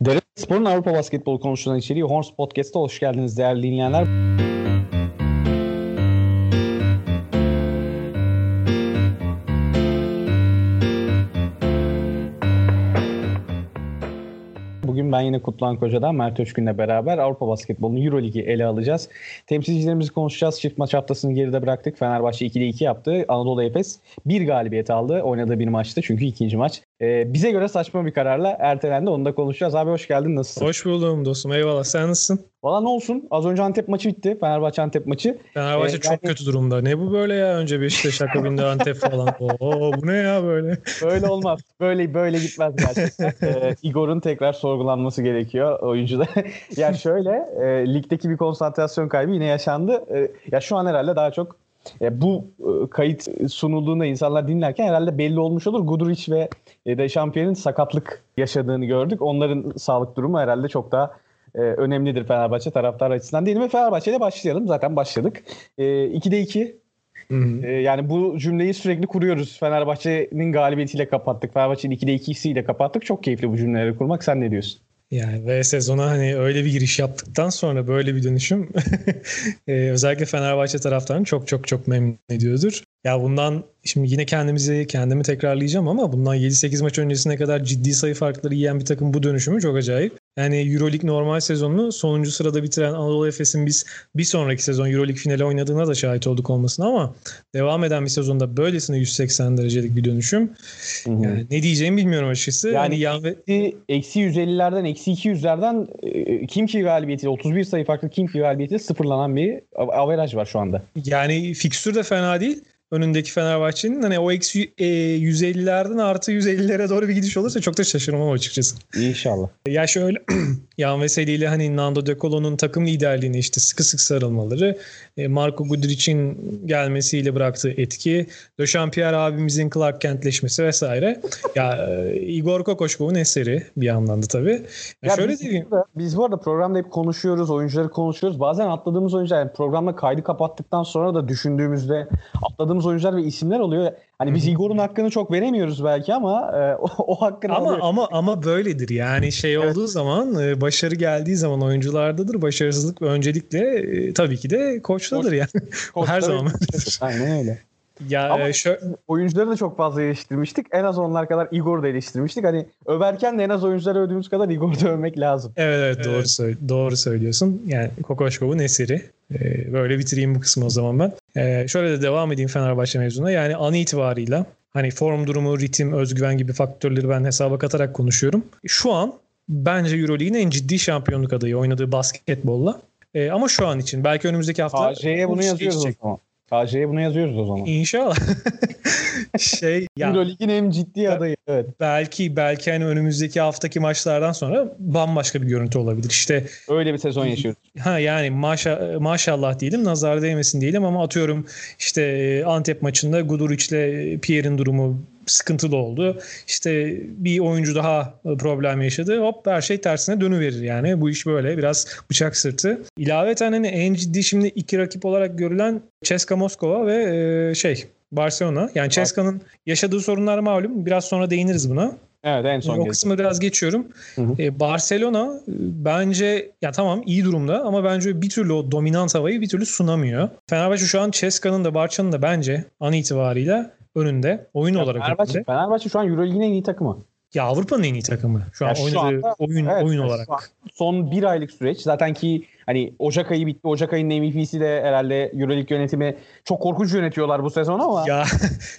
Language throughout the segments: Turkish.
Devlet Spor'un Avrupa basketbol konuşulan içeriği Horns Podcast'a hoş geldiniz değerli dinleyenler. Bugün ben yine Kutluhan Koca'dan Mert Özgün'le beraber Avrupa Basketbolu'nun Euroligi ele alacağız. Temsilcilerimizi konuşacağız. Çift maç haftasını geride bıraktık. Fenerbahçe 2'de 2 yaptı. Anadolu Efes bir galibiyet aldı. Oynadığı bir maçtı çünkü ikinci maç. Ee, bize göre saçma bir kararla ertelendi. Onu da konuşacağız. Abi hoş geldin. Nasılsın? Hoş buldum dostum. Eyvallah. Sen nasılsın? Valla ne olsun? Az önce Antep maçı bitti. Fenerbahçe Antep maçı. Fenerbahçe ee, çok yani... kötü durumda. Ne bu böyle ya? Önce Beşiktaş akabinde Antep falan. Oo bu ne ya böyle? Böyle olmaz. Böyle böyle gitmez gerçekten. ee, Igor'un tekrar sorgulanması gerekiyor oyuncuda. ya şöyle e, ligdeki bir konsantrasyon kaybı yine yaşandı. E, ya şu an herhalde daha çok e, bu e, kayıt sunulduğunda insanlar dinlerken herhalde belli olmuş olur. Guduric ve e, de şampiyonun sakatlık yaşadığını gördük. Onların sağlık durumu herhalde çok daha e, önemlidir Fenerbahçe taraftar açısından değil mi? Fenerbahçe ile başlayalım. Zaten başladık. E, 2'de 2. Hı hı. E, yani bu cümleyi sürekli kuruyoruz. Fenerbahçe'nin galibiyetiyle kapattık. Fenerbahçe'nin 2'de 2'siyle kapattık. Çok keyifli bu cümleleri kurmak. Sen ne diyorsun? Yani ve sezona hani öyle bir giriş yaptıktan sonra böyle bir dönüşüm ee, özellikle Fenerbahçe taraftarını çok çok çok memnun ediyordur. Ya bundan şimdi yine kendimizi kendimi tekrarlayacağım ama bundan 7-8 maç öncesine kadar ciddi sayı farkları yiyen bir takım bu dönüşümü çok acayip. Yani Euroleague normal sezonunu sonuncu sırada bitiren Anadolu Efes'in biz bir sonraki sezon Euroleague finali oynadığına da şahit olduk olmasına ama devam eden bir sezonda böylesine 180 derecelik bir dönüşüm. Yani ne diyeceğimi bilmiyorum açıkçası. Yani, yani eksi, eksi 150'lerden eksi 200'lerden e, kim ki galibiyetiyle 31 sayı farklı kim ki galibiyetiyle sıfırlanan bir averaj var şu anda. Yani fikstür de fena değil önündeki Fenerbahçe'nin hani o eksi e, 150'lerden artı 150'lere doğru bir gidiş olursa çok da şaşırmam açıkçası. İnşallah. Ya şöyle Yan Veseli ile hani Nando De Colo'nun takım liderliğini işte sıkı sık sarılmaları, e, Marco Gudric'in gelmesiyle bıraktığı etki, De Champierre abimizin Clark Kentleşmesi vesaire. Ya e, Igor Kokoşkov'un eseri bir yandan da tabii. Ya, ya şöyle biz, diyeyim. Burada, biz bu arada programda hep konuşuyoruz, oyuncuları konuşuyoruz. Bazen atladığımız oyuncular yani programda kaydı kapattıktan sonra da düşündüğümüzde atladığımız tanıdığımız oyuncular ve isimler oluyor. Hani biz Igor'un hakkını çok veremiyoruz belki ama e, o, o hakkını ama alıyor. ama ama böyledir. Yani şey evet. olduğu zaman e, başarı geldiği zaman oyunculardadır. Başarısızlık öncelikle e, tabii ki de koçtadır Koç, yani. Koç, Her zaman. Aynen öyle. Ya Ama şöyle... oyuncuları da çok fazla eleştirmiştik. En az onlar kadar Igor'u da eleştirmiştik. Hani överken de en az oyuncuları övdüğümüz kadar Igor'u da övmek lazım. Evet evet doğru, evet. Söyle, doğru söylüyorsun. Yani Kokoşkov'un eseri. Ee, böyle bitireyim bu kısmı o zaman ben. Ee, şöyle de devam edeyim Fenerbahçe mevzuna. Yani an itibarıyla hani form durumu, ritim, özgüven gibi faktörleri ben hesaba katarak konuşuyorum. Şu an bence Euroleague'in en ciddi şampiyonluk adayı oynadığı basketbolla. Ee, ama şu an için belki önümüzdeki hafta AJ'ye bunu yazıyoruz o zaman. KJ'ye bunu yazıyoruz o zaman. İnşallah. şey ya, Euroleague'in en ciddi adayı. Evet. Belki belki hani önümüzdeki haftaki maçlardan sonra bambaşka bir görüntü olabilir. İşte öyle bir sezon yaşıyoruz. Ha yani maşa, maşallah diyelim nazar değmesin diyelim ama atıyorum işte Antep maçında Guduric'le Pierre'in durumu sıkıntılı oldu. İşte bir oyuncu daha problem yaşadı. Hop her şey tersine dönüverir yani. Bu iş böyle biraz bıçak sırtı. İlaveten hani en ciddi şimdi iki rakip olarak görülen Ceska Moskova ve e, şey Barcelona. Yani Ceska'nın yaşadığı sorunlar malum. Biraz sonra değiniriz buna. Evet en son. O kısmı biraz geçiyorum. Hı hı. Ee, Barcelona e, bence ya tamam iyi durumda ama bence bir türlü o dominant havayı bir türlü sunamıyor. Fenerbahçe şu an Ceska'nın da Barça'nın da bence an itibariyle önünde. Oyun ya olarak Fenerbahçe, önünde. Fenerbahçe şu an Euroleague'in en iyi takımı. Ya Avrupa'nın en iyi takımı. Şu an ya oynadığı anda, oyun evet, oyun olarak. Son bir aylık süreç. Zaten ki hani Ocak ayı bitti. Ocak ayının MVP'si de herhalde Euroleague yönetimi çok korkunç yönetiyorlar bu sezon ama ya,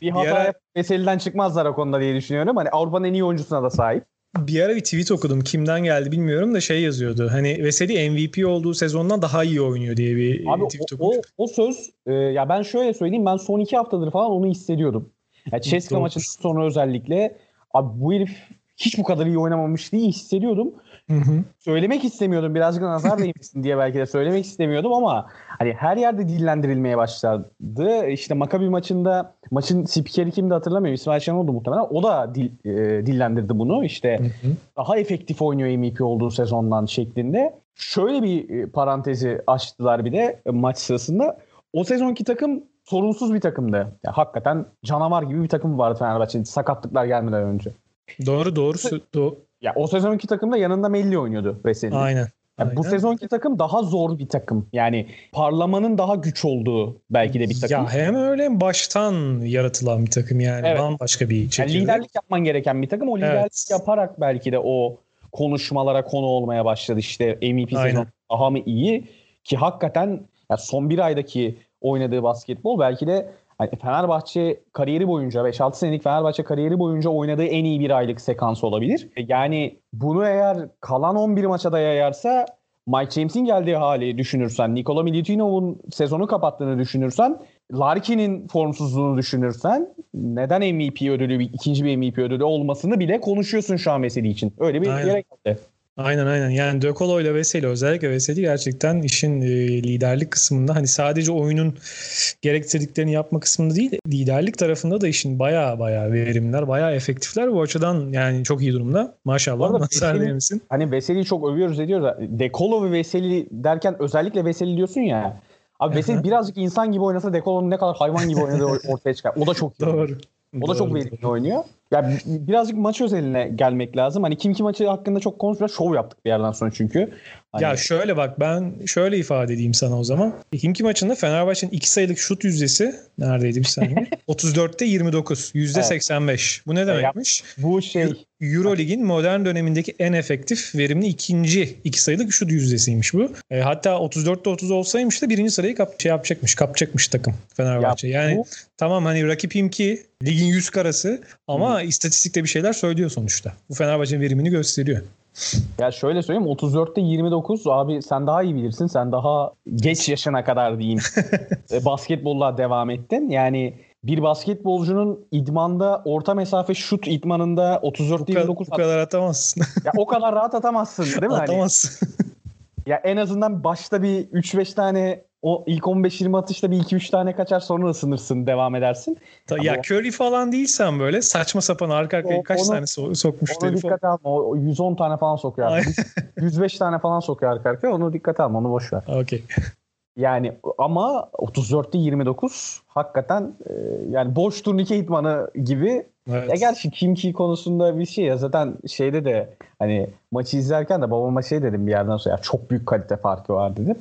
bir hata ara... meseleden çıkmazlar o konuda diye düşünüyorum. Hani Avrupa'nın en iyi oyuncusuna da sahip. Bir ara bir tweet okudum. Kimden geldi bilmiyorum da şey yazıyordu. Hani Veseli MVP olduğu sezondan daha iyi oynuyor diye bir Abi tweet okudum. O, o söz e, ya ben şöyle söyleyeyim. Ben son iki haftadır falan onu hissediyordum. Yani Ceska maçından sonra özellikle abi bu herif hiç bu kadar iyi oynamamış diye hissediyordum. Hı hı. Söylemek istemiyordum. Birazcık nazar değmesin diye belki de söylemek istemiyordum ama hani her yerde dillendirilmeye başladı. İşte Makabi maçında maçın spikeri kimdi hatırlamıyorum. İsmail Şenoldu muhtemelen. O da dil, e, dillendirdi bunu. İşte hı hı. daha efektif oynuyor MVP olduğu sezondan şeklinde. Şöyle bir e, parantezi açtılar bir de maç sırasında. O sezonki takım sorunsuz bir takımdı. Ya, hakikaten canavar gibi bir takım vardı Fenerbahçe'nin sakatlıklar gelmeden önce. Doğru doğru do- Ya o sezonki takımda yanında Melli oynuyordu Veseli. Aynen. Yani bu sezonki takım daha zor bir takım. Yani parlamanın daha güç olduğu belki de bir takım. Ya hem öyle hem baştan yaratılan bir takım yani. Evet. Bambaşka bir çekirdek. Yani liderlik yapman gereken bir takım. O liderlik evet. yaparak belki de o konuşmalara konu olmaya başladı. İşte MVP sezon daha mı iyi? Ki hakikaten ya son bir aydaki oynadığı basketbol belki de hani Fenerbahçe kariyeri boyunca 5-6 senelik Fenerbahçe kariyeri boyunca oynadığı en iyi bir aylık sekans olabilir. E, yani bunu eğer kalan 11 maça da yayarsa Mike James'in geldiği hali düşünürsen, Nikola Milutinov'un sezonu kapattığını düşünürsen, Larkin'in formsuzluğunu düşünürsen neden MVP ödülü, ikinci bir MVP ödülü olmasını bile konuşuyorsun şu an mesele için. Öyle bir Aynen. yere geldi. Aynen aynen. Yani De Colo ile Veseli özellikle Veseli gerçekten işin e, liderlik kısmında hani sadece oyunun gerektirdiklerini yapma kısmında değil liderlik tarafında da işin baya baya verimler, baya efektifler. Bu açıdan yani çok iyi durumda. Maşallah. Veseli, hani Veseli'yi çok övüyoruz ediyoruz. De Colo ve Veseli derken özellikle Veseli diyorsun ya. Abi Veseli birazcık insan gibi oynasa De Colo'nun ne kadar hayvan gibi oynadığı ortaya çıkar. O da çok iyi. Doğru. O da çok verimli oynuyor. Ya birazcık maç özeline gelmek lazım. Hani kim kim maçı hakkında çok konuşuyoruz. Şov yaptık bir yerden sonra çünkü. Hani... Ya şöyle bak ben şöyle ifade edeyim sana o zaman. Kimki maçında Fenerbahçe'nin 2 sayılık şut yüzdesi neredeydi bir saniye? 34'te 29. Yüzde evet. %85. Bu ne demekmiş? Ya, bu şey Eurolig'in modern dönemindeki en efektif verimli ikinci iki sayılık şut yüzdesiymiş bu. E, hatta 34'te 30 olsaymış da birinci sırayı kap şey yapacakmış, kapacakmış takım Fenerbahçe. Ya, yani bu... tamam hani rakip imki ligin yüz karası ama hmm. istatistikte bir şeyler söylüyor sonuçta. Bu Fenerbahçe'nin verimini gösteriyor. Ya şöyle söyleyeyim 34'te 29 abi sen daha iyi bilirsin. Sen daha geç yaşına kadar diyeyim e, basketbolla devam ettin. Yani bir basketbolcunun idmanda orta mesafe şut idmanında 34 29 bu kadar atamazsın. ya o kadar rahat atamazsın değil mi? Hani atamazsın. Hani, ya en azından başta bir 3-5 tane o ilk 15-20 atışta bir 2-3 tane kaçar sonra ısınırsın devam edersin. Ta, ya o... Curry falan değilsen böyle saçma sapan arka arkaya kaç onu, tane so- sokmuş Onu dikkat alma. O 110 tane falan sokuyor. 105 tane falan sokuyor arka arkaya. Onu dikkat alma. Onu boş ver. Okey. Yani ama 34'te 29 hakikaten e, yani boş turnike idmanı gibi. Evet. Ya gerçi Kimki konusunda bir şey ya zaten şeyde de hani maçı izlerken de babama şey dedim bir yerden sonra ya çok büyük kalite farkı var dedim.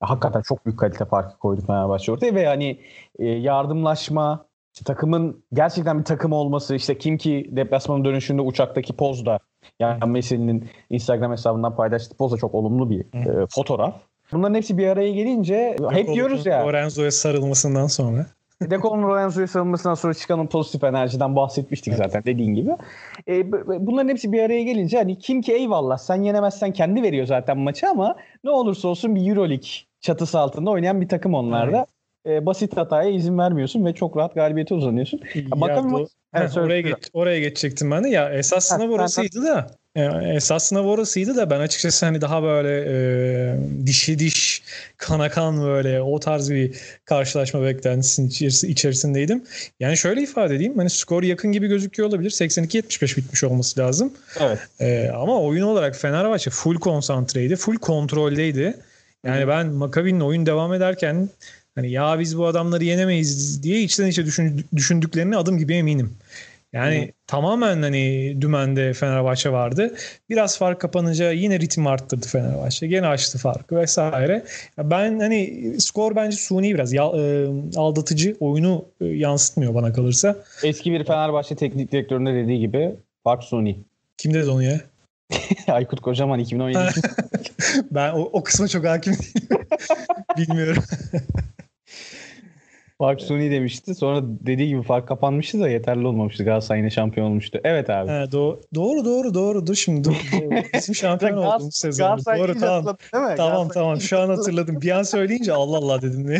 Hakikaten çok büyük kalite farkı koydu Fenerbahçe ortaya ve hani e, yardımlaşma işte takımın gerçekten bir takım olması işte Kimki deplasmanın dönüşünde uçaktaki poz da yani Messi'nin Instagram hesabından paylaştığı poz da çok olumlu bir e, fotoğraf. Bunların hepsi bir araya gelince Dekol'un hep diyoruz ya. Lorenzo'ya sarılmasından sonra. Dekol'un Lorenzo'ya sarılmasından sonra çıkan pozitif enerjiden bahsetmiştik evet. zaten dediğin gibi. E, bunların hepsi bir araya gelince hani kim ki eyvallah sen yenemezsen kendi veriyor zaten maçı ama ne olursa olsun bir Euroleague çatısı altında oynayan bir takım onlar da. Evet. E, basit hataya izin vermiyorsun ve çok rahat galibiyete uzanıyorsun. Ya, bakalım do- evet, oraya, geç, oraya geçecektim ben de. Ya esas sınav orasıydı da esas sınav orasıydı da ben açıkçası hani daha böyle e, dişi diş kana kan böyle o tarz bir karşılaşma beklentisinin içerisindeydim. Yani şöyle ifade edeyim hani skor yakın gibi gözüküyor olabilir. 82-75 bitmiş olması lazım. Evet. E, ama oyun olarak Fenerbahçe full konsantreydi. Full kontroldeydi. Yani ben Makabi'nin oyun devam ederken hani ya biz bu adamları yenemeyiz diye içten içe düşündüklerini adım gibi eminim. Yani Hı. tamamen hani dümende Fenerbahçe vardı. Biraz fark kapanınca yine ritim arttırdı Fenerbahçe. Gene açtı farkı vesaire. Ben hani skor bence suni biraz ya, e, aldatıcı oyunu e, yansıtmıyor bana kalırsa. Eski bir Fenerbahçe teknik direktöründe dediği gibi fark suni. Kim dedi onu ya? Aykut Kocaman 2017. ben o, o kısma çok hakim değilim. Bilmiyorum. Park Suni demişti. Sonra dediği gibi fark kapanmıştı da yeterli olmamıştı. Galatasaray yine şampiyon olmuştu. Evet abi. He, do- doğru doğru doğru. Dur şimdi. Doğru. Bizim şampiyon olduğumuz sezon. Doğru tamam. Tamam tamam. Şu an hatırladım. Bir an söyleyince Allah Allah dedim.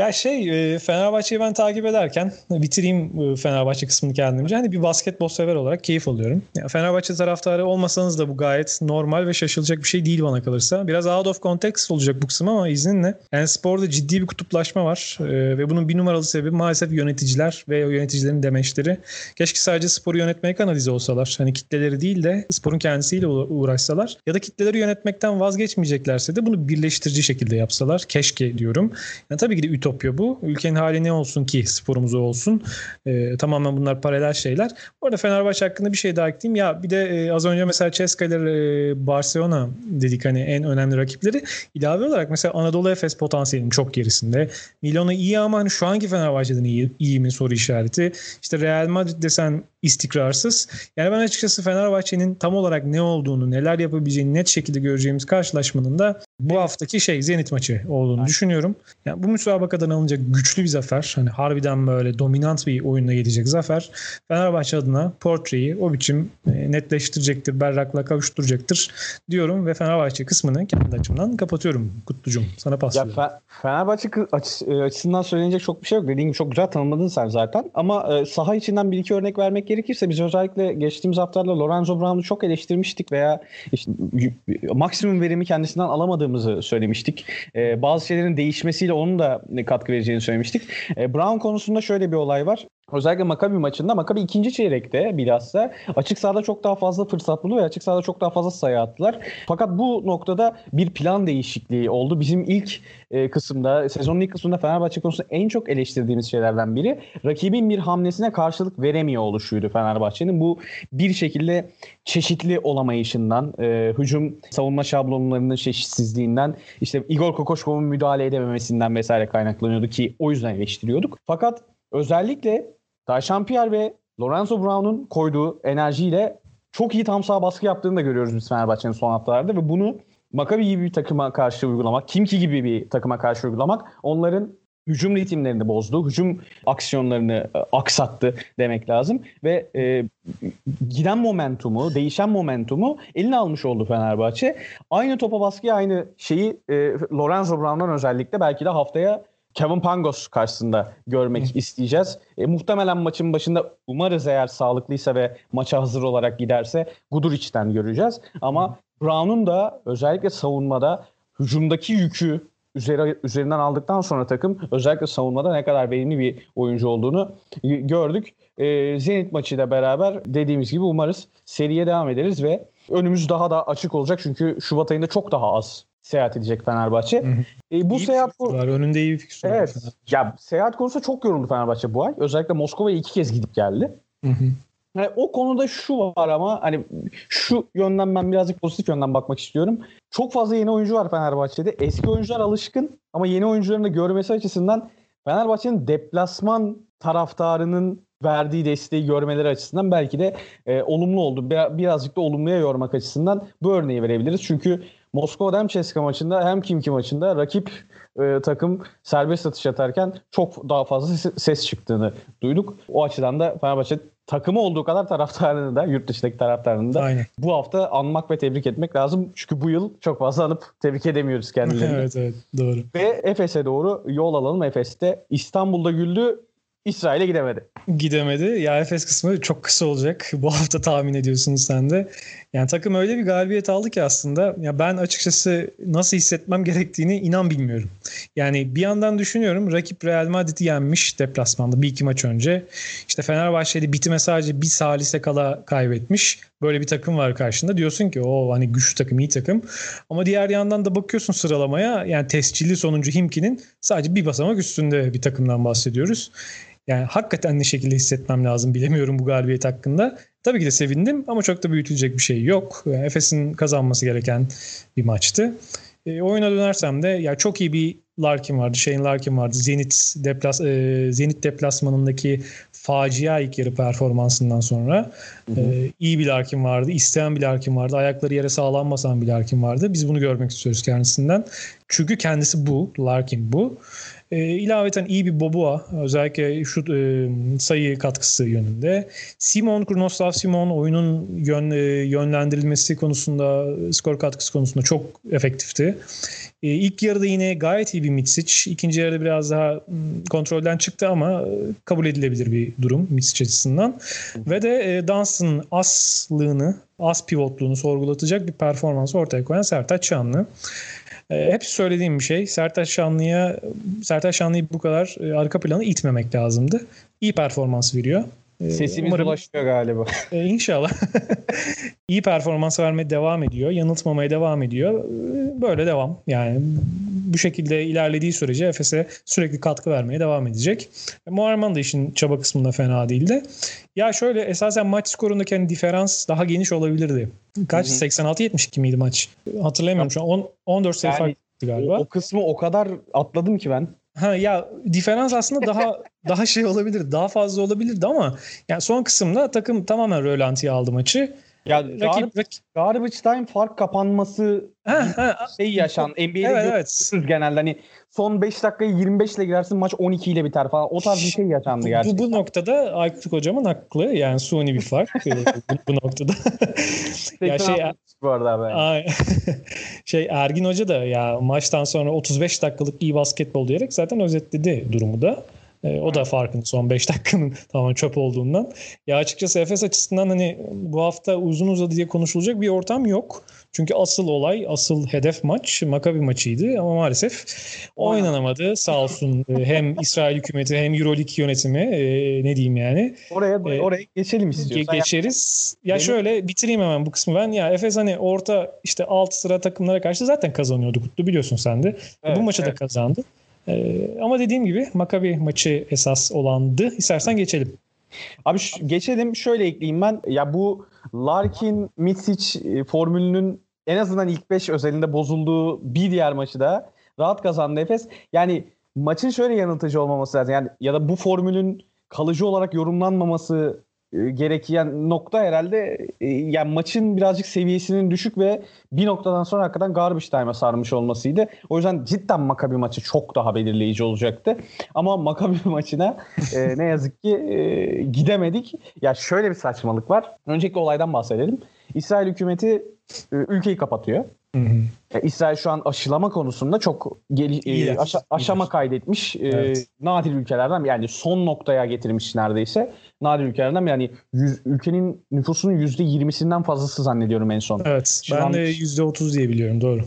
Ya şey e, Fenerbahçe'yi ben takip ederken bitireyim e, Fenerbahçe kısmını kendimce. Hani bir basketbol sever olarak keyif alıyorum. Ya Fenerbahçe taraftarı olmasanız da bu gayet normal ve şaşılacak bir şey değil bana kalırsa. Biraz out of context olacak bu kısım ama izninle. Yani sporda ciddi bir kutuplaşma var e, ve bunun bir numaralı sebebi maalesef yöneticiler ve yöneticilerin demeçleri. Keşke sadece sporu yönetmeye kanalize olsalar. Hani kitleleri değil de sporun kendisiyle uğraşsalar. Ya da kitleleri yönetmekten vazgeçmeyeceklerse de bunu birleştirici şekilde yapsalar. Keşke diyorum. Yani tabii ki de ütopya ütopya bu. Ülkenin hali ne olsun ki sporumuz olsun. E, tamamen bunlar paralel şeyler. Bu arada Fenerbahçe hakkında bir şey daha ekleyeyim. Ya bir de e, az önce mesela Ceska ile Barcelona dedik hani en önemli rakipleri. İlave olarak mesela Anadolu Efes potansiyelinin çok gerisinde. Milano iyi ama hani şu anki Fenerbahçe'den iyi, iyi mi soru işareti. İşte Real Madrid desen istikrarsız. Yani ben açıkçası Fenerbahçe'nin tam olarak ne olduğunu, neler yapabileceğini net şekilde göreceğimiz karşılaşmanın da bu haftaki şey Zenit maçı olduğunu evet. düşünüyorum. Yani bu müsabakadan alınacak güçlü bir zafer. Hani harbiden böyle dominant bir oyunla gelecek zafer. Fenerbahçe adına portreyi o biçim e, netleştirecektir, berrakla kavuşturacaktır diyorum ve Fenerbahçe kısmını kendi açımdan kapatıyorum. Kutlucum sana paslıyorum. Ya Fe- Fenerbahçe e, açısından söylenecek çok bir şey yok. Dediğin gibi çok güzel tanımladın sen zaten. Ama e, saha içinden bir iki örnek vermek gerekirse biz özellikle geçtiğimiz haftalarda Lorenzo Brown'u çok eleştirmiştik veya işte maksimum verimi kendisinden alamadığımızı söylemiştik. E, bazı şeylerin değişmesiyle onun da katkı vereceğini söylemiştik. E, Brown konusunda şöyle bir olay var. Özellikle Makabi maçında Makabi ikinci çeyrekte bilhassa açık sahada çok daha fazla fırsat buldu ve açık sahada çok daha fazla sayı attılar. Fakat bu noktada bir plan değişikliği oldu. Bizim ilk e, kısımda, sezonun ilk kısmında Fenerbahçe konusunda en çok eleştirdiğimiz şeylerden biri rakibin bir hamlesine karşılık veremiyor oluşuydu Fenerbahçe'nin. Bu bir şekilde çeşitli olamayışından, e, hücum savunma şablonlarının çeşitsizliğinden, işte Igor Kokoşkov'un müdahale edememesinden vesaire kaynaklanıyordu ki o yüzden eleştiriyorduk. Fakat özellikle Taşan Pierre ve Lorenzo Brown'un koyduğu enerjiyle çok iyi tam sağ baskı yaptığını da görüyoruz biz Fenerbahçe'nin son haftalarda ve bunu Maccabi gibi bir takıma karşı uygulamak, Kimki gibi bir takıma karşı uygulamak onların hücum ritimlerini bozdu, hücum aksiyonlarını e, aksattı demek lazım ve e, giden momentumu, değişen momentumu eline almış oldu Fenerbahçe. Aynı topa baskı, aynı şeyi e, Lorenzo Brown'dan özellikle belki de haftaya Kevin Pangos karşısında görmek isteyeceğiz. E, muhtemelen maçın başında umarız eğer sağlıklıysa ve maça hazır olarak giderse Guduric'den göreceğiz. Ama Brown'un da özellikle savunmada hücumdaki yükü üzeri, üzerinden aldıktan sonra takım özellikle savunmada ne kadar verimli bir oyuncu olduğunu gördük. E, Zenit maçıyla beraber dediğimiz gibi umarız seriye devam ederiz ve önümüz daha da açık olacak çünkü Şubat ayında çok daha az seyahat edecek Fenerbahçe. Hı hı. E, bu iyi seyahat var. Önünde iyi bir fikstür evet. var. Ya seyahat konusunda çok yoruldu Fenerbahçe bu ay. Özellikle Moskova'ya iki kez gidip geldi. Hı hı. Yani o konuda şu var ama hani şu yönden ben birazcık pozitif yönden bakmak istiyorum. Çok fazla yeni oyuncu var Fenerbahçe'de. Eski oyuncular alışkın ama yeni oyuncuların da görmesi açısından Fenerbahçe'nin deplasman taraftarının verdiği desteği görmeleri açısından belki de e, olumlu oldu. Birazcık da olumluya yormak açısından bu örneği verebiliriz. Çünkü Moskova hem Ceska maçında hem Kimki maçında rakip e, takım serbest atış atarken çok daha fazla ses çıktığını duyduk. O açıdan da Fenerbahçe takımı olduğu kadar taraftarını da yurt dışındaki taraftarını da Aynen. bu hafta anmak ve tebrik etmek lazım. Çünkü bu yıl çok fazla anıp tebrik edemiyoruz kendilerini. evet evet doğru. Ve Efes'e doğru yol alalım. Efes'te İstanbul'da güldü İsrail'e gidemedi. Gidemedi. Ya Efes kısmı çok kısa olacak. Bu hafta tahmin ediyorsunuz sen de. Yani takım öyle bir galibiyet aldı ki aslında ya ben açıkçası nasıl hissetmem gerektiğini inan bilmiyorum. Yani bir yandan düşünüyorum rakip Real Madrid'i yenmiş deplasmanda bir iki maç önce. İşte Fenerbahçe'de bitime sadece bir salise kala kaybetmiş. Böyle bir takım var karşında. Diyorsun ki o hani güçlü takım, iyi takım. Ama diğer yandan da bakıyorsun sıralamaya yani tescilli sonuncu Himki'nin sadece bir basamak üstünde bir takımdan bahsediyoruz. Yani hakikaten ne şekilde hissetmem lazım bilemiyorum bu galibiyet hakkında. Tabii ki de sevindim ama çok da büyütülecek bir şey yok. Efes'in kazanması gereken bir maçtı. E, oyuna dönersem de ya çok iyi bir Larkin vardı. Shane Larkin vardı. Zenit deplas e, Zenit deplasmanındaki facia ilk yarı performansından sonra hı hı. E, iyi bir Larkin vardı. İsteyen bir Larkin vardı. Ayakları yere sağlam basan bir Larkin vardı. Biz bunu görmek istiyoruz kendisinden. Çünkü kendisi bu. Larkin bu. E, ilaveten iyi bir Boboa özellikle şu e, sayı katkısı yönünde. Simon, Kurnoslav Simon oyunun yön, e, yönlendirilmesi konusunda, skor katkısı konusunda çok efektifti. E, ilk yarıda yine gayet iyi bir Mitsic. İkinci yarıda biraz daha m, kontrolden çıktı ama e, kabul edilebilir bir durum Mitsic açısından. Ve de e, Dunstan aslığını, as pivotluğunu sorgulatacak bir performans ortaya koyan Sertaç Şanlı. E, hep söylediğim bir şey. Sertaç Şanlı'ya Sertaç Şanlı'yı bu kadar e, arka plana itmemek lazımdı. İyi performans veriyor. E, Sesimiz Umarım, ulaşıyor galiba. E, inşallah. İyi performans vermeye devam ediyor. Yanıltmamaya devam ediyor. E, böyle devam. Yani bu şekilde ilerlediği sürece Efes'e sürekli katkı vermeye devam edecek. Muharman da işin çaba kısmında fena değildi. Ya şöyle esasen maç skorundaki hani diferans daha geniş olabilirdi. Kaç? 86-72 miydi maç? Hatırlamıyorum şu an. 10, 14 sayı Yani fark galiba. O, o kısmı o kadar atladım ki ben. Ha ya diferans aslında daha daha şey olabilir, daha fazla olabilirdi ama yani son kısımda takım tamamen rölantiye aldı maçı. Ya Rakip, Rakip, rakip garbage time fark kapanması ha, ha, şey yaşan. NBA'de evet evet. genelde hani son 5 dakikayı 25 ile girersin maç 12 ile biter falan. O tarz bir şey yaşandı Bu, gerçekten. bu noktada Aykut hocamın haklı. Yani suni bir fark bu, bu noktada. ya şey bu arada. Ay- şey Ergin Hoca da ya maçtan sonra 35 dakikalık iyi basketbol diyerek zaten özetledi durumu da. E, o da farkın son 5 dakikanın tamamen çöp olduğundan. Ya açıkçası Efes açısından hani bu hafta uzun uzadı diye konuşulacak bir ortam yok. Çünkü asıl olay, asıl hedef maç Makabi maçıydı ama maalesef oynanamadı. Sağ olsun e, hem İsrail hükümeti hem Euroleague yönetimi e, ne diyeyim yani. Oraya e, oraya geçelim Ge- istiyorsan. geçeriz. Ya Benim- şöyle bitireyim hemen bu kısmı ben. Ya Efes hani orta işte alt sıra takımlara karşı zaten kazanıyordu Kutlu biliyorsun sen de. Evet, bu maçı da evet. kazandı. Ee, ama dediğim gibi Makabi maçı esas olandı. İstersen geçelim. Abi şu- geçelim şöyle ekleyeyim ben. Ya bu Larkin Mitsic e, formülünün en azından ilk 5 özelinde bozulduğu bir diğer maçı da rahat kazandı Efes. Yani maçın şöyle yanıltıcı olmaması lazım. Yani ya da bu formülün kalıcı olarak yorumlanmaması gereken nokta herhalde e, yani maçın birazcık seviyesinin düşük ve bir noktadan sonra hakikaten garbage time'a sarmış olmasıydı. O yüzden cidden Maccabi maçı çok daha belirleyici olacaktı. Ama Maccabi maçına e, ne yazık ki e, gidemedik. Ya şöyle bir saçmalık var. Öncelikle olaydan bahsedelim. İsrail hükümeti e, ülkeyi kapatıyor. Hı hı. İsrail şu an aşılama konusunda çok geli- e, aşa- aşama iyiler. kaydetmiş. E, Evet. nadir ülkelerden yani son noktaya getirmiş neredeyse. Nadir ülkelerden yani yüz- ülkenin nüfusunun %20'sinden fazlası zannediyorum en son. Evet. Şu ben an- de %30 diye biliyorum. Doğru.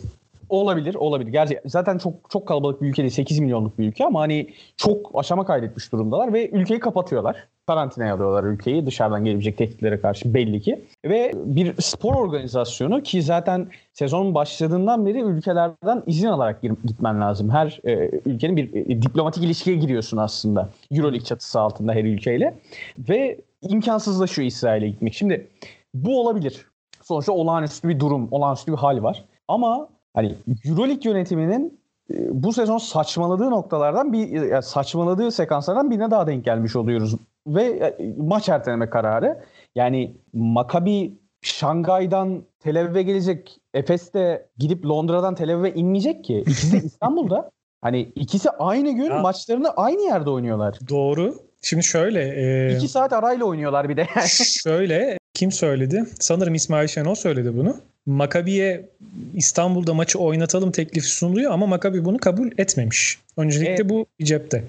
Olabilir, olabilir. Gerçi zaten çok çok kalabalık bir ülke değil. 8 milyonluk bir ülke ama hani çok aşama kaydetmiş durumdalar ve ülkeyi kapatıyorlar. Karantinaya alıyorlar ülkeyi dışarıdan gelebilecek tehditlere karşı belli ki. Ve bir spor organizasyonu ki zaten sezonun başladığından beri ülkelerden izin alarak gitmen lazım. Her e, ülkenin bir e, diplomatik ilişkiye giriyorsun aslında. Euroleague çatısı altında her ülkeyle. Ve imkansızlaşıyor İsrail'e gitmek. Şimdi bu olabilir. Sonuçta olağanüstü bir durum, olağanüstü bir hal var. Ama hani Euroleague yönetiminin e, bu sezon saçmaladığı noktalardan bir saçmaladığı sekanslardan birine daha denk gelmiş oluyoruz. Ve e, maç erteleme kararı. Yani Maccabi Şangay'dan Tel Aviv'e gelecek. Efes de gidip Londra'dan Tel Aviv'e inmeyecek ki. İkisi İstanbul'da. Hani ikisi aynı gün Ya. maçlarını aynı yerde oynuyorlar. Doğru. Şimdi şöyle. e, İki saat arayla oynuyorlar bir de. Şöyle kim söyledi? Sanırım İsmail Şenol söyledi bunu. Makabi'ye İstanbul'da maçı oynatalım teklifi sunuluyor ama Makabi bunu kabul etmemiş. Öncelikle Evet. bu cepte.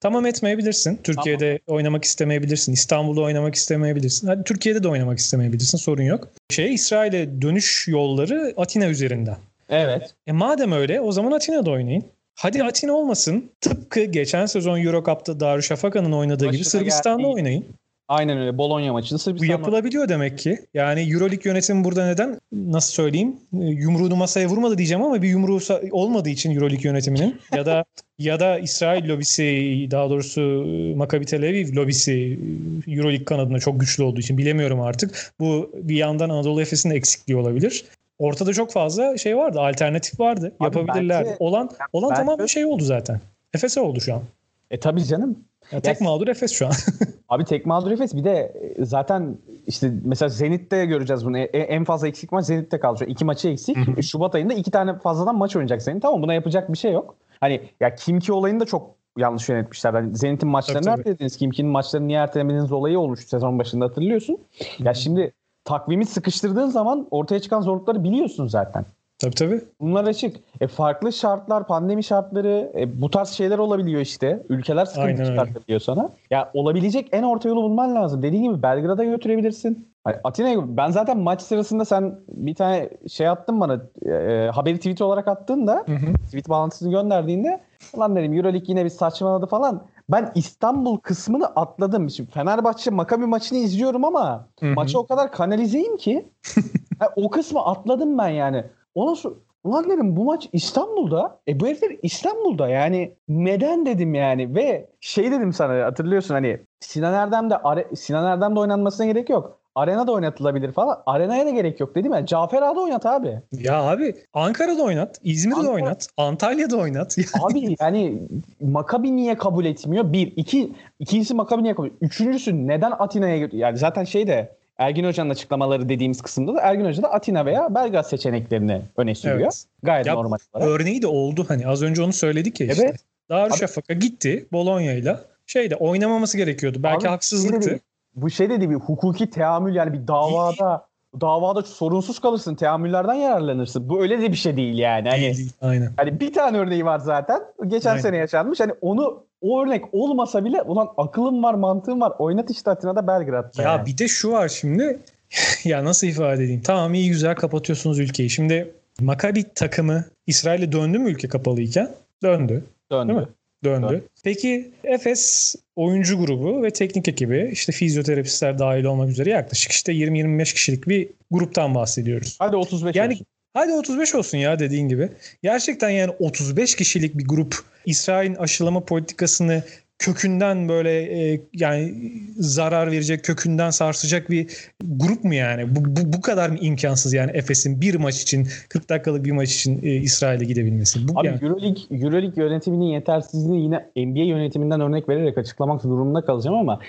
Tamam etmeyebilirsin. Türkiye'de oynamak istemeyebilirsin. İstanbul'da oynamak istemeyebilirsin. Hadi Türkiye'de de oynamak istemeyebilirsin. Sorun yok. Şey İsrail'e dönüş yolları Atina üzerinden. evet. E madem öyle o zaman Atina'da oynayın. Hadi Atina olmasın. Tıpkı geçen sezon Eurocup'ta Darüşşafaka'nın oynadığı gibi Başına Sırbistan'da geldiği- oynayın. Aynen öyle. Bologna maçını Bu Sırbistan'la yapılabiliyor demek ki. Yani Euroleague yönetimi burada neden nasıl söyleyeyim yumruğunu masaya vurmadı diyeceğim ama bir yumruğu olmadığı için Euroleague yönetiminin ya da ya da İsrail lobisi daha doğrusu e, Maccabi Tel Aviv lobisi e, Euroleague kanadında çok güçlü olduğu için bilemiyorum artık. Bu bir yandan Anadolu Efes'in eksikliği olabilir. Ortada çok fazla şey vardı, alternatif vardı. Abi Yapabilirler. olan olan bence- tamam bir şey oldu zaten. Efes'e oldu şu an. E tabii canım. Ya tek Ya- mağdur Efes şu an. Abi tek mağdur Efes bir de e, zaten işte mesela Zenit'te göreceğiz bunu. E- En fazla eksik maç Zenit'te kaldı. İki maçı eksik. Şubat ayında iki tane fazladan maç oynayacak Zenit. Tamam buna yapacak bir şey yok. Hani ya Kimki olayını da çok yanlış yönetmişler. Hani Zenit'in maçlarını tabii. ertelediniz. Kimki'nin maçlarını niye ertelemediğiniz olayı olmuş sezon başında hatırlıyorsun. Ya şimdi takvimi sıkıştırdığın zaman ortaya çıkan zorlukları biliyorsun zaten. Tabii tabii. Bunlar açık. E farklı şartlar, pandemi şartları, e, bu tarz şeyler olabiliyor işte. Ülkeler sıkıntı Aynen çıkartabiliyor sana. Ya olabilecek en orta yolu bulman lazım. Dediğin gibi Belgrad'a götürebilirsin. Atina'ya ben zaten maç sırasında sen bir tane şey attın bana e, haberi tweet olarak attın da Hı hı. tweet bağlantısını gönderdiğinde ulan dedim Euroleague yine bir saçmaladı falan. Ben İstanbul kısmını atladım. Şimdi Fenerbahçe Maccabi maçını izliyorum ama Hı hı. maçı o kadar kanalizeyim ki ha, o kısmı atladım ben yani. Ona so- ulan dedim bu maç İstanbul'da. E bu herifler İstanbul'da yani neden dedim yani ve şey dedim sana hatırlıyorsun hani Sinan Erdem'de Are- Sinan Erdem'de oynanmasına gerek yok. Arenada oynatılabilir falan. Arenaya da gerek yok dedim ya. Cafer Ağa'da oynat abi. Ya abi Ankara'da oynat, İzmir'de Ankara- oynat, Antalya'da oynat. Abi yani Makabi niye kabul etmiyor? Bir. iki ikincisi Makabi niye kabul Üçüncüsü neden Atina'ya? Yani zaten şey de Ergin Hoca'nın açıklamaları dediğimiz kısımda da Ergin Hoca da Atina veya Belgrad seçeneklerini öne sürüyor. Evet. Gayet Ya, normal olarak. Örneği de oldu hani az önce onu söyledik ya işte. Evet. Darüşşafaka gitti Bologna'yla. Şeyde oynamaması gerekiyordu. Belki Abi, şey haksızlıktı. dedi, bu şey dedi bir hukuki teamül yani bir davada davada sorunsuz kalırsın. Teamüllerden yararlanırsın. Bu öyle de bir şey değil yani. Hani, Değil, değil. Aynen. hani bir tane örneği var zaten. Geçen Aynen. sene yaşanmış. Hani onu o örnek olmasa bile ulan akılım var mantığım var. Oynat işte Atina'da Belgrad'da. Ya yani. bir de şu var şimdi. ya nasıl ifade edeyim? Tamam iyi güzel kapatıyorsunuz ülkeyi. Şimdi Maccabi takımı İsrail'e döndü mü ülke kapalıyken? Döndü. döndü. Değil mi? Döndü. Döndü. Peki Efes oyuncu grubu ve teknik ekibi işte fizyoterapistler dahil olmak üzere yaklaşık işte 20-25 kişilik bir gruptan bahsediyoruz. Hadi 35 Yani olsun. Hadi 35 olsun ya dediğin gibi. Gerçekten yani 35 kişilik bir grup İsrail'in aşılama politikasını kökünden böyle e, yani zarar verecek, kökünden sarsacak bir grup mu yani? Bu, bu, bu kadar mı imkansız yani Efes'in bir maç için 40 dakikalık bir maç için e, İsrail'e gidebilmesi? Bu Abi yani. Euroleague, Euroleague yönetiminin yetersizliğini yine NBA yönetiminden örnek vererek açıklamak durumunda kalacağım ama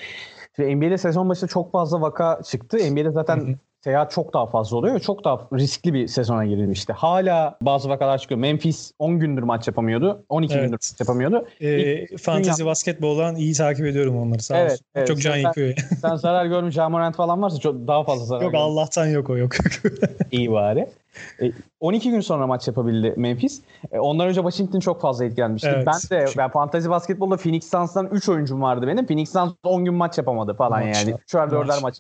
şimdi NBA'de sezon başında çok fazla vaka çıktı. NBA'de zaten seyahat çok daha fazla oluyor ve çok daha riskli bir sezona girilmişti. Hala bazı vakalar çıkıyor. Memphis 10 gündür maç yapamıyordu. 12 Evet. gündür maç yapamıyordu. E, fantezi basketboldan iyi takip ediyorum onları sağ Evet, olsun. evet. Çok can Sen- yakıyor. Sen zarar görmüş Jamorant falan varsa çok daha fazla zarar yok görmüş. Allah'tan yok o yok. İyi bari. E, 12 gün sonra maç yapabildi Memphis. E, ondan önce Washington çok fazla etkilenmişti. Evet. Ben de ben fantasy basketbolda Phoenix Suns'tan 3 oyuncum vardı benim. Phoenix Suns 10 gün maç yapamadı falan Maç. yani. 3'er 4'er maç.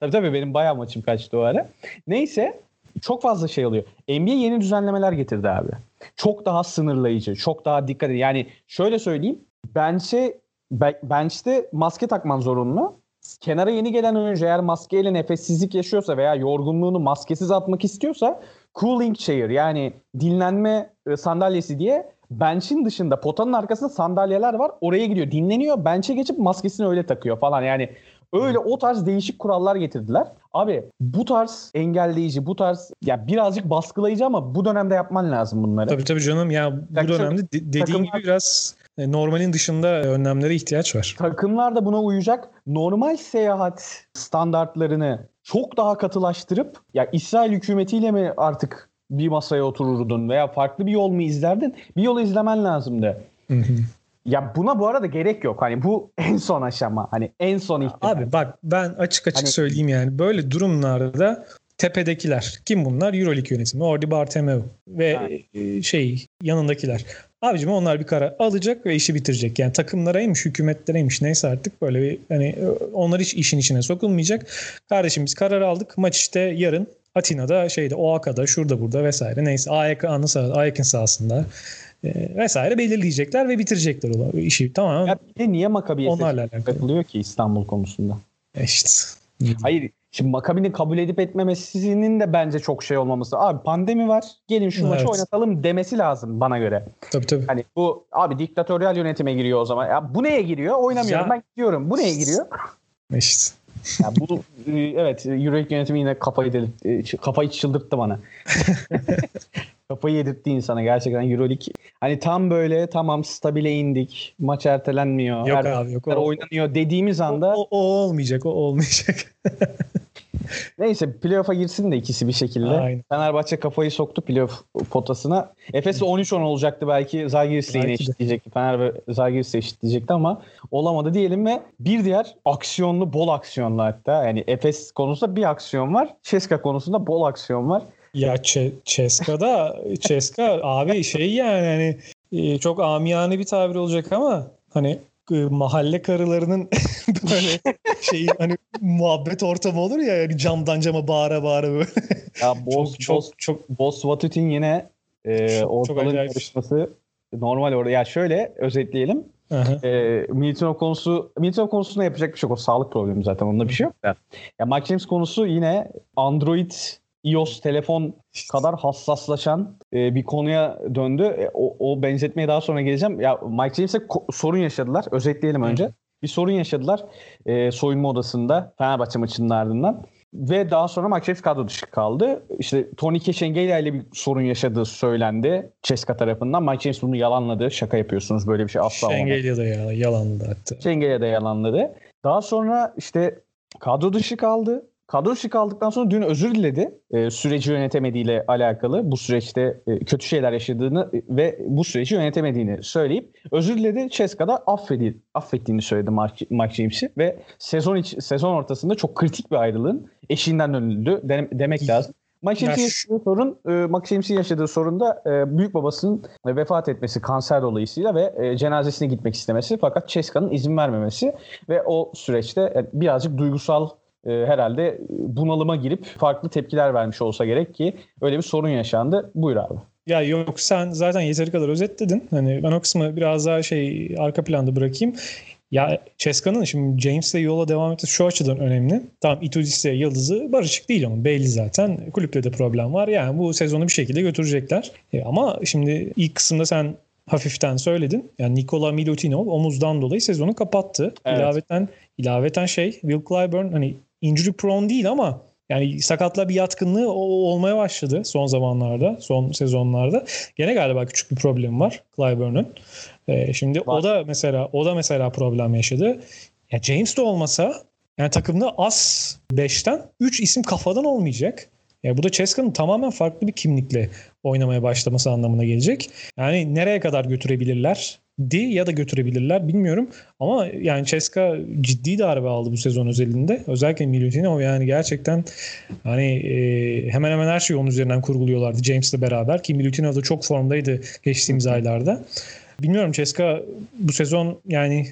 Tabii tabii benim bayağı maçım kaçtı o ara. Neyse çok fazla şey oluyor. NBA yeni düzenlemeler getirdi abi. Çok daha sınırlayıcı, çok daha dikkat edin. Yani şöyle söyleyeyim. Bench'e be- bench'te maske takman zorunlu. Kenara yeni gelen oyuncu eğer maskeyle nefessizlik yaşıyorsa veya yorgunluğunu maskesiz atmak istiyorsa cooling chair yani dinlenme e, sandalyesi diye bench'in dışında potanın arkasında sandalyeler var. Oraya gidiyor dinleniyor. Bench'e geçip maskesini öyle takıyor falan. Yani öyle o tarz değişik kurallar getirdiler. Abi bu tarz engelleyici, bu tarz ya birazcık baskılayıcı ama bu dönemde yapman lazım bunları. tabii tabii canım ya bu Takım- dönemde de- dediğin takımlar- gibi biraz normalin dışında önlemlere ihtiyaç var. Takımlar da buna uyacak. Normal seyahat standartlarını çok daha katılaştırıp ya İsrail hükümetiyle mi artık bir masaya otururdun veya farklı bir yol mu izlerdin? Bir yol izlemen lazımdı. Hı hı. Ya buna bu arada gerek yok. Hani bu en son aşama. Hani en son ihtimal. Abi bak ben açık açık Hani- söyleyeyim yani böyle durumlarda tepedekiler kim bunlar? Euroleague yönetimi. Ordi Bartomeu ve Ha. e, şey yanındakiler. Abicim onlar bir karar alacak ve işi bitirecek. Yani takımlaraymış, hükümetlereymiş neyse artık böyle bir hani e, onlar hiç işin içine sokulmayacak. Kardeşim biz karar aldık. Maç işte yarın Atina'da şeyde Oaka'da şurada burada vesaire neyse Ayak'ın sah Ayak'ın sahasında e, vesaire belirleyecekler ve bitirecekler o işi. Tamam. Ya bir de niye Makabi'ye Onlarla alakalı. ki İstanbul konusunda? E işte. Hayır. Şimdi Makabi'nin kabul edip etmemesinin de bence çok şey olmaması. Abi pandemi var. Gelin şu maçı Evet. oynatalım demesi lazım bana göre. Tabii tabii. Hani bu abi diktatöryal yönetime giriyor o zaman. Ya bu neye giriyor? Oynamıyorum Ya- ben gidiyorum. Bu neye giriyor? İşte. Ya bu e, evet Euroleague yönetimi yine kafayı delirt, e, kafayı çıldırttı bana. kafayı yedirtti insana gerçekten Euroleague. Hani tam böyle tamam stabile indik. Maç ertelenmiyor. Yok her- abi yok. her O, oynanıyor dediğimiz o, anda o, o olmayacak. O olmayacak. neyse playoff'a girsin de ikisi bir şekilde. Aynen. Fenerbahçe kafayı soktu playoff potasına. Efes'e 13-10 olacaktı belki. Zalgiris'le yine eşitleyecekti. Fener ve Zalgiris'le eşitleyecekti ama olamadı diyelim ve bir diğer aksiyonlu, bol aksiyonlu hatta. Yani Efes konusunda bir aksiyon var. Ceska konusunda bol aksiyon var. ya Ç- Ceska'da Ceska abi şey yani hani e, çok amiyane bir tabir olacak ama hani mahalle karılarının böyle şey hani muhabbet ortamı olur ya yani camdan cama bağıra bağıra böyle. Ya Boz, çok Boz, çok Boz Vatut'in yine e, ortalığın acayip. yarışması normal orada. Ya şöyle özetleyelim. Aha. E, Miltonov konusu Miltonov konusunda yapacak bir şey yok. O sağlık problemi zaten. Onda bir şey yok da. Ya Mike James konusu yine Android iOS telefon kadar hassaslaşan e, bir konuya döndü. E, o, o benzetmeye daha sonra geleceğim. Ya Mike James'e ko- sorun yaşadılar. Özetleyelim önce. Hı. Bir sorun yaşadılar e, soyunma odasında Fenerbahçe maçının ardından. Ve daha sonra Mike James kadro dışı kaldı. İşte Tony Keşengelia ile bir sorun yaşadığı söylendi Ceska tarafından. Mike James bunu yalanladı. Şaka yapıyorsunuz böyle bir şey asla olmaz. Şengelia da yalanladı hatta. Şengelia da yalanladı. Daha sonra işte kadro dışı kaldı. Kadro dışı kaldıktan sonra dün özür diledi. E, süreci yönetemediğiyle alakalı. Bu süreçte e, kötü şeyler yaşadığını e, ve bu süreci yönetemediğini söyleyip özür diledi. Ceska'da affedi, affettiğini söyledi Mark, Mark James'i ve sezon iç, sezon ortasında çok kritik bir ayrılığın eşiğinden dönüldü de, demek lazım. Mike James'in yaşadığı sorun, e, Mike James'in yaşadığı sorun da e, büyük babasının vefat etmesi kanser dolayısıyla ve e, cenazesine gitmek istemesi fakat Ceska'nın izin vermemesi ve o süreçte e, birazcık duygusal e, herhalde bunalıma girip farklı tepkiler vermiş olsa gerek ki öyle bir sorun yaşandı. Buyur abi. Ya yok sen zaten yeteri kadar özetledin. Hani ben o kısmı biraz daha şey arka planda bırakayım. Ya Ceska'nın şimdi James'le yola devam etmesi şu açıdan önemli. Tamam Itudis'le yıldızı barışık değil ama belli zaten. Kulüpte de problem var. Yani bu sezonu bir şekilde götürecekler. E, ama şimdi ilk kısımda sen hafiften söyledin. Yani Nikola Milutinov omuzdan dolayı sezonu kapattı. Evet. İlaveten ilaveten şey Will Clyburn hani injury prone değil ama yani sakatla bir yatkınlığı olmaya başladı son zamanlarda, son sezonlarda. Gene galiba küçük bir problem var Clyburn'un. Ee, şimdi var. o da mesela o da mesela problem yaşadı. Ya James de olmasa yani takımda az 5'ten 3 isim kafadan olmayacak. Yani bu da Ceska'nın tamamen farklı bir kimlikle oynamaya başlaması anlamına gelecek. Yani nereye kadar götürebilirler? Di ya da götürebilirler bilmiyorum. Ama yani Ceska ciddi darbe aldı bu sezon özelinde. Özellikle Milutinov yani gerçekten hani e, hemen hemen her şeyi onun üzerinden kurguluyorlardı James'le beraber ki Milutinov da çok formdaydı geçtiğimiz aylarda. Bilmiyorum Ceska bu sezon yani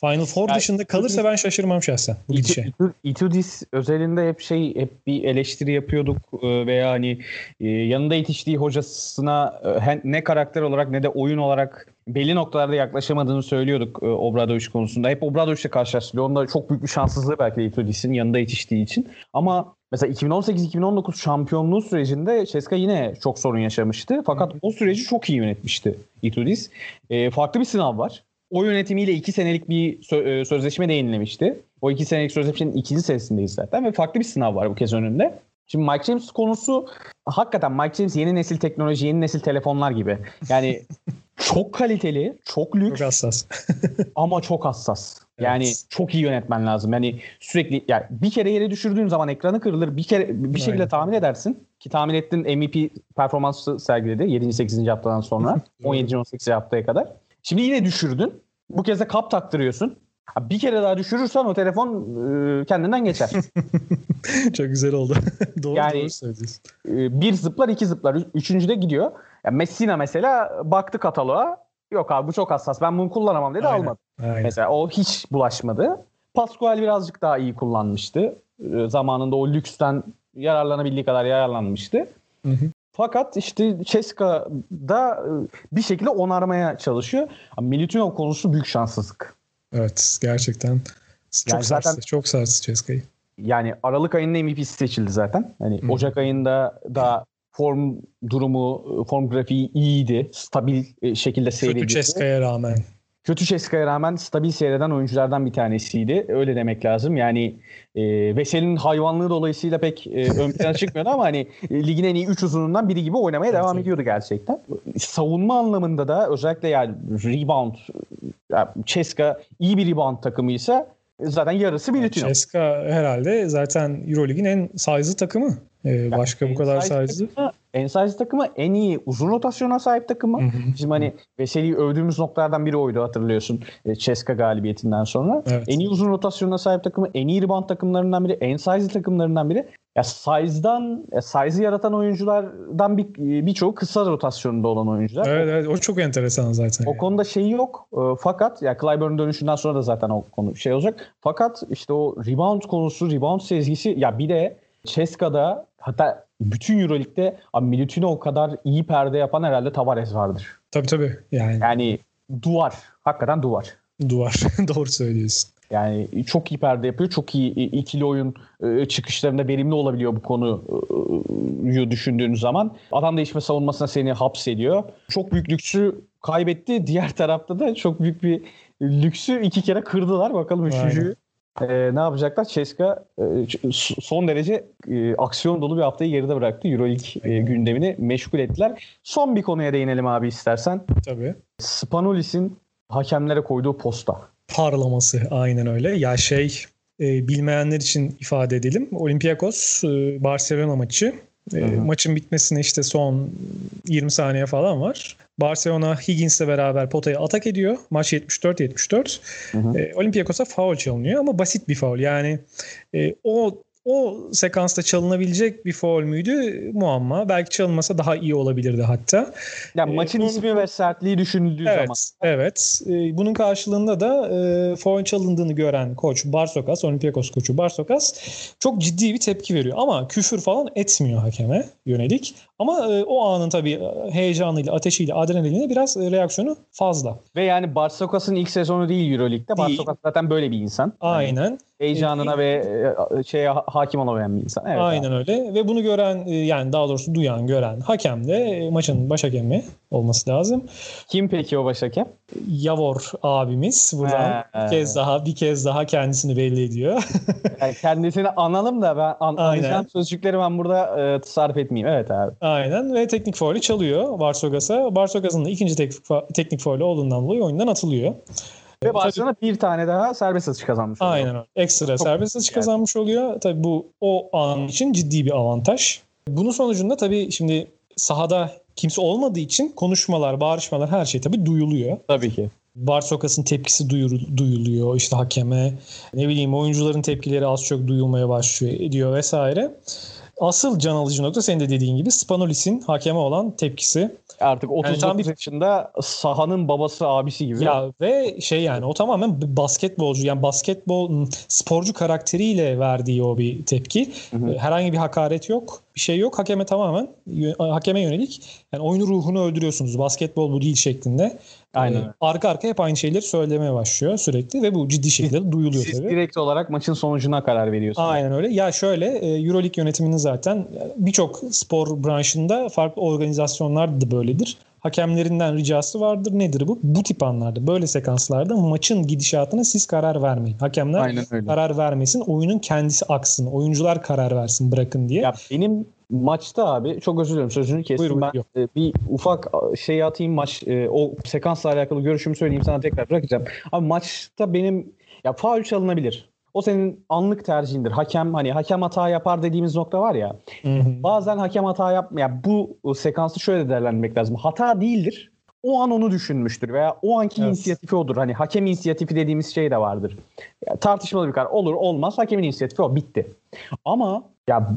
Final Four yani, dışında kalırsa ben şaşırmam şahsen bu gidişe. Itudis özelinde hep şey hep bir eleştiri yapıyorduk e, veya hani e, yanında yetiştiği hocasına e, ne karakter olarak ne de oyun olarak belli noktalarda yaklaşamadığını söylüyorduk Obradoviç konusunda. Hep Obradoviç'le karşılaştırıyor. Onda çok büyük bir şanssızlığı belki de Itudis'in yanında yetiştiği için. Ama Mesela 2018-2019 şampiyonluğu sürecinde Ceska yine çok sorun yaşamıştı. Fakat o süreci çok iyi yönetmişti Itudis. E, farklı bir sınav var. O yönetimiyle iki senelik bir sö- e, sözleşme de yenilemişti. O iki senelik sözleşmenin ikinci senesindeyiz zaten ve farklı bir sınav var bu kez önünde. Şimdi Mike James konusu hakikaten Mike James yeni nesil teknoloji, yeni nesil telefonlar gibi. Yani çok kaliteli, çok lüks. Çok hassas. ama çok hassas. Yani evet. çok iyi yönetmen lazım. Yani sürekli yani bir kere yere düşürdüğün zaman ekranı kırılır. Bir kere bir şekilde Aynen. tahmin edersin ki tahmin ettin MVP performansı sergiledi 7. 8. haftadan sonra 17. 18. haftaya kadar. Şimdi yine düşürdün. Bu kez de kap taktırıyorsun. Bir kere daha düşürürsen o telefon e, kendinden geçer. Çok güzel oldu. doğru yani, doğru söylüyorsun. E, bir zıplar iki zıplar. Üçüncü de gidiyor. Yani Messina mesela baktı kataloğa. Yok abi bu çok hassas ben bunu kullanamam dedi Aynen. almadı. Aynen. Mesela o hiç bulaşmadı. Pascual birazcık daha iyi kullanmıştı. E, zamanında o lüksten yararlanabildiği kadar yararlanmıştı. Hı hı. Fakat işte Ceska da bir şekilde onarmaya çalışıyor. Milutinov konusu büyük şanssızlık. Evet gerçekten çok yani sarstı, zaten, çok sarstı Ceska'yı. Yani Aralık ayında MVP'si seçildi zaten. Hani hmm. Ocak ayında da form durumu, form grafiği iyiydi. Stabil e, şekilde seyrediyordu. Kötü Ceska'ya rağmen. Kötü Ceska'ya rağmen stabil seyreden oyunculardan bir tanesiydi. Öyle demek lazım. Yani e, Vesel'in hayvanlığı dolayısıyla pek e, ön plana çıkmıyordu ama hani e, ligin en iyi 3 uzunundan biri gibi oynamaya devam ediyordu gerçekten. Savunma anlamında da özellikle yani rebound yani Ceska iyi bir rebound takımıysa zaten yarısı bir Lütino. Ceska herhalde zaten Eurolig'in en size'lı takımı. Ee, yani başka bu kadar size'lı. En size'lı takımı en iyi uzun rotasyona sahip takımı. Hı hı. Bizim hani Veseli'yi övdüğümüz noktalardan biri oydu hatırlıyorsun. E, galibiyetinden sonra. Evet. En iyi uzun rotasyona sahip takımı, en iyi rebound takımlarından biri, en size'lı takımlarından biri. Ya size'dan, ya size'ı yaratan oyunculardan bir birçoğu kısa rotasyonunda olan oyuncular. Evet, evet o çok enteresan zaten. O yani. konuda şeyi yok. E, fakat ya Clyburn dönüşünden sonra da zaten o konu şey olacak. Fakat işte o rebound konusu, rebound sezgisi ya bir de Ceska'da hatta bütün Euroleague'de Milutinov kadar iyi perde yapan herhalde Tavares vardır. Tabii tabii. Yani, yani duvar. Hakikaten duvar. Duvar. Doğru söylüyorsun. Yani çok iyi perde yapıyor. Çok iyi ikili oyun e, çıkışlarında verimli olabiliyor bu konuyu düşündüğünüz zaman. Adam değişme savunmasına seni hapsediyor. Çok büyük lüksü kaybetti. Diğer tarafta da çok büyük bir lüksü iki kere kırdılar. Bakalım üçüncüyü e, ne yapacaklar? Ceska e, son derece e, aksiyon dolu bir haftayı geride bıraktı. Euroleague e, gündemini meşgul ettiler. Son bir konuya değinelim abi istersen. Tabii. Spanulis'in hakemlere koyduğu posta. Parlaması aynen öyle. Ya şey e, bilmeyenler için ifade edelim. Olympiakos e, Barcelona maçı. E, maçın bitmesine işte son 20 saniye falan var. Barcelona Higgins'le beraber potaya atak ediyor. Maç 74-74. E, Olympiakos'a faul çalınıyor ama basit bir faul. Yani e, o o sekansta çalınabilecek bir foul müydü? Muamma. Belki çalınmasa daha iyi olabilirdi hatta. Yani ee, maçın bunun, ismi ve sertliği düşünüldüğü evet, zaman. Evet. Ee, bunun karşılığında da e, foul çalındığını gören koç Barsokas, Olympiakos koçu Barsokas çok ciddi bir tepki veriyor. Ama küfür falan etmiyor hakeme yönelik. Ama e, o anın tabii e, heyecanıyla, ateşiyle, adrenaliyle biraz e, reaksiyonu fazla. Ve yani Barsokas'ın ilk sezonu değil Euroleague'de. Barsokas zaten böyle bir insan. Aynen. Yani heyecanına ve şeye hakim olamayan bir insan. Evet, Aynen abi. öyle. Ve bunu gören yani daha doğrusu duyan, gören hakem de maçın baş hakemi olması lazım. Kim peki o baş hakem? Yavor abimiz buradan He. bir kez daha bir kez daha kendisini belli ediyor. yani kendisini analım da ben an, anlayacağım sözcükleri ben burada e, tasarruf etmeyeyim. Evet abi. Aynen ve teknik faulü çalıyor Varsogas'a. Varsogas'ın da ikinci teknik, teknik faulü olduğundan dolayı oyundan atılıyor. Ve Barcelona bir tane daha serbest atış kazanmış oluyor. Aynen öyle. Ekstra Çok serbest atış yani. kazanmış oluyor. Tabii bu o an için ciddi bir avantaj. Bunun sonucunda tabii şimdi sahada kimse olmadığı için konuşmalar, bağırışmalar her şey tabii duyuluyor. Tabii ki. Barsokas'ın tepkisi duyuluyor işte hakeme. Ne bileyim oyuncuların tepkileri az çok duyulmaya başlıyor ediyor vesaire. Asıl can alıcı nokta senin de dediğin gibi Spanolis'in hakeme olan tepkisi. Artık 39 yani bir... yaşında sahanın babası abisi gibi. Ya ve şey yani o tamamen basketbolcu yani basketbol sporcu karakteriyle verdiği o bir tepki. Hı hı. Herhangi bir hakaret yok. Bir şey yok. Hakeme tamamen hakeme yönelik. Yani oyunu ruhunu öldürüyorsunuz. Basketbol bu değil şeklinde. Aynen. Ee, arka arka hep aynı şeyleri söylemeye başlıyor sürekli ve bu ciddi şekilde duyuluyor Siz tabii. direkt olarak maçın sonucuna karar veriyorsunuz. Aynen öyle. Ya şöyle e, Euroleague yönetiminin zaten birçok spor branşında farklı organizasyonlar da böyledir. Hakemlerinden ricası vardır. Nedir bu? Bu tip anlarda, böyle sekanslarda maçın gidişatına siz karar vermeyin. Hakemler karar vermesin. Oyunun kendisi aksın. Oyuncular karar versin bırakın diye. Ya benim maçta abi çok özür dilerim sözünü kestim. Buyurun, ben yok. E, bir ufak şey atayım maç e, o sekansla alakalı görüşümü söyleyeyim sana tekrar bırakacağım. Abi maçta benim ya faul çalınabilir. O senin anlık tercihindir. Hakem hani hakem hata yapar dediğimiz nokta var ya. Hı hı. Bazen hakem hata yap ya bu sekansı şöyle değerlendirmek lazım. Hata değildir. O an onu düşünmüştür veya o anki evet. inisiyatifi odur. Hani hakem inisiyatifi dediğimiz şey de vardır. Ya, tartışmalı bir karar olur olmaz hakemin inisiyatifi o bitti. Ama ya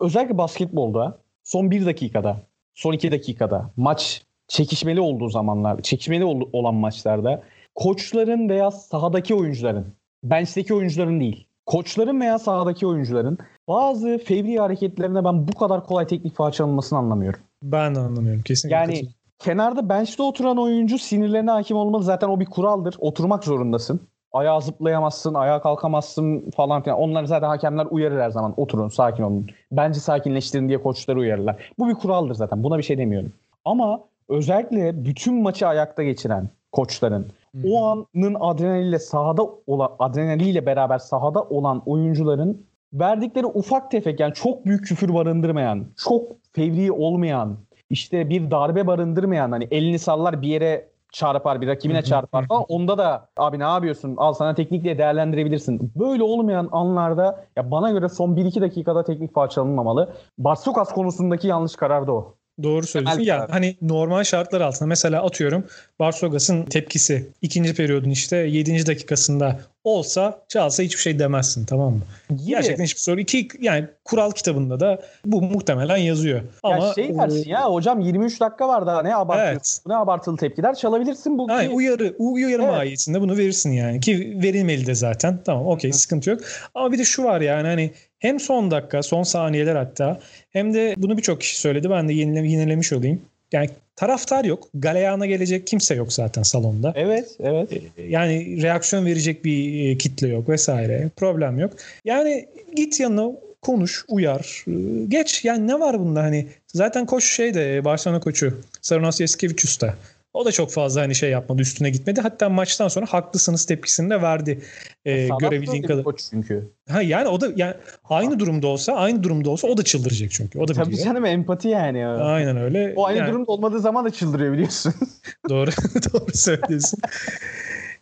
özellikle basketbolda son bir dakikada, son iki dakikada maç çekişmeli olduğu zamanlar, çekişmeli olan maçlarda koçların veya sahadaki oyuncuların, bench'teki oyuncuların değil, koçların veya sahadaki oyuncuların bazı fevri hareketlerine ben bu kadar kolay teknik faal çalınmasını anlamıyorum. Ben de anlamıyorum kesinlikle. Yani kenarda bench'te oturan oyuncu sinirlerine hakim olmalı. Zaten o bir kuraldır. Oturmak zorundasın ayağa zıplayamazsın, ayağa kalkamazsın falan filan. Onlar zaten hakemler uyarır her zaman. Oturun, sakin olun. Bence sakinleştirin diye koçları uyarırlar. Bu bir kuraldır zaten. Buna bir şey demiyorum. Ama özellikle bütün maçı ayakta geçiren koçların hmm. o anın adrenaliyle sahada olan adrenaliyle beraber sahada olan oyuncuların verdikleri ufak tefek yani çok büyük küfür barındırmayan, çok fevri olmayan, işte bir darbe barındırmayan hani elini sallar bir yere çarpar bir rakibine çarpar falan. Onda da abi ne yapıyorsun al sana teknik diye değerlendirebilirsin. Böyle olmayan anlarda ya bana göre son 1-2 dakikada teknik faal çalınmamalı. Barsokas konusundaki yanlış karar da o. Doğru söylüyorsun. Ya hani normal şartlar altında mesela atıyorum Barsogas'ın tepkisi ikinci periyodun işte 7. dakikasında olsa çalsa hiçbir şey demezsin tamam mı? Gibi. Gerçekten hiçbir soru. İki yani kural kitabında da bu muhtemelen yazıyor. Ama ya şey dersin e, ya hocam 23 dakika var daha ne abartıyorsun? Evet. Ne abartılı tepkiler çalabilirsin bu. Hayır, uyarı uyarı evet. mahiyetinde bunu verirsin yani ki verilmeli de zaten. Tamam okey sıkıntı yok. Ama bir de şu var yani hani hem son dakika, son saniyeler hatta hem de bunu birçok kişi söyledi. Ben de yenile, yenilemiş olayım. yani taraftar yok. Galeyana gelecek kimse yok zaten salonda. Evet, evet. Yani reaksiyon verecek bir e, kitle yok vesaire. Problem yok. Yani git yanına konuş, uyar. E, geç yani ne var bunda hani zaten koç şey de e, Barcelona koçu Sarunas Yasikevicius da o da çok fazla hani şey yapmadı, üstüne gitmedi. Hatta maçtan sonra haklısınız tepkisini de verdi. Ee, görebildiğin kadar. Koç çünkü. Ha yani o da yani aynı durumda olsa, aynı durumda olsa o da çıldıracak çünkü. O da Tabii biliyor. canım empati yani. Aynen öyle. O aynı yani, durumda olmadığı zaman da çıldırıyor biliyorsun. doğru doğru söylüyorsun.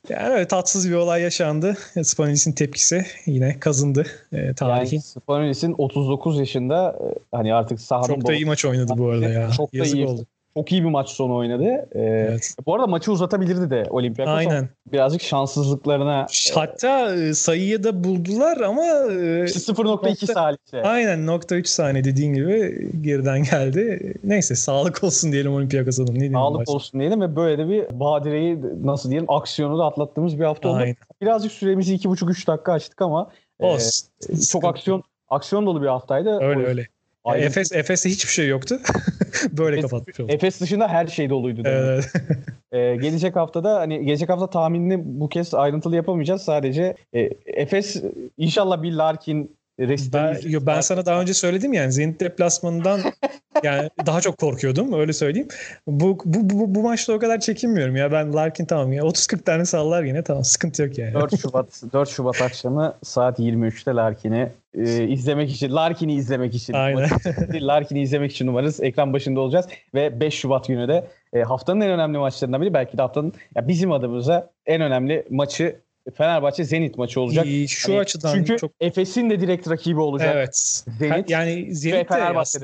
Yani öyle tatsız bir olay yaşandı. Spanis'in tepkisi yine kazındı e, tarihin. Yani Spanis'in 39 yaşında e, hani artık sahanın Çok da iyi maç oynadı bu arada ya. Çok da Yazık iyi. oldu. Çok iyi bir maç sonu oynadı. Ee, Evet. Bu arada maçı uzatabilirdi de Olympiakos. Aynen. Birazcık şanssızlıklarına Hatta e, sayıyı da buldular ama e, işte 0.2 salise. Aynen nokta 3 saniye dediğin gibi geriden geldi. Neyse sağlık olsun diyelim Olympiakos'a. Ne diyeyim Sağlık olsun diyelim ve böyle de bir badireyi nasıl diyelim aksiyonu da atlattığımız bir hafta oldu. Aynen. Birazcık süremizi 2,5-3 dakika açtık ama e, Olsun. çok Sıkıntı aksiyon aksiyon dolu bir haftaydı. Öyle O- öyle. Ayrı- Efes Efes'te hiçbir şey yoktu. Böyle Efes- kapatmış oldu. Efes dışında her şey doluydu. Evet. Ee, gelecek haftada hani gelecek hafta tahminini bu kez ayrıntılı yapamayacağız. Sadece e, Efes inşallah bir Larkin resti. ben, yo, ben sana daha önce söyledim yani Zenit deplasmanından yani daha çok korkuyordum öyle söyleyeyim. Bu, bu, bu, bu maçta o kadar çekinmiyorum ya ben Larkin tamam ya 30-40 tane sallar yine tamam sıkıntı yok yani. 4 Şubat 4 Şubat akşamı saat 23'te Larkin'i e, izlemek için Larkin'i izlemek için Aynen. Larkin'i izlemek için umarız ekran başında olacağız ve 5 Şubat günü de e, haftanın en önemli maçlarından biri belki de haftanın ya bizim adımıza en önemli maçı Fenerbahçe Zenit maçı olacak. Şu Hani açıdan çünkü çok Efes'in de direkt rakibi olacak. Evet. Zenit yani Zenit de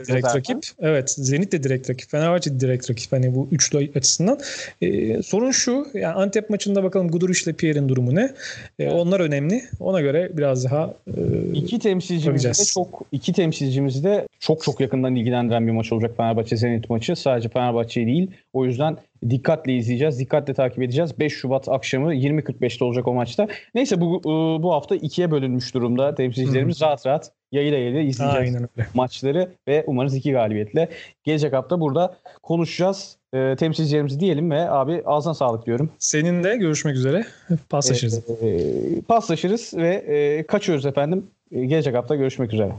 direkt zaten. rakip. Evet. Zenit de direkt rakip. Fenerbahçe de direkt rakip. Hani bu üçlü açısından. Ee, sorun şu. Yani Antep maçında bakalım Guduric ile Pierre'in durumu ne? Ee, onlar önemli. Ona göre biraz daha e, İki temsilcimizi de çok iki temsilcimizi de çok çok yakından ilgilendiren bir maç olacak Fenerbahçe Zenit maçı. Sadece Fenerbahçe'yi değil. O yüzden dikkatle izleyeceğiz. Dikkatle takip edeceğiz. 5 Şubat akşamı 20.45'te olacak o maçta. Neyse bu e, bu hafta ikiye bölünmüş durumda. Temsilcilerimiz rahat rahat yayla yayla izleyeceğiz aynen öyle. maçları ve umarız iki galibiyetle gelecek hafta burada konuşacağız. E, temsilcilerimizi diyelim ve abi ağzına sağlık diyorum. Senin de görüşmek üzere. Paslaşırız. E, e, paslaşırız ve e, kaçıyoruz efendim. E, gelecek hafta görüşmek üzere.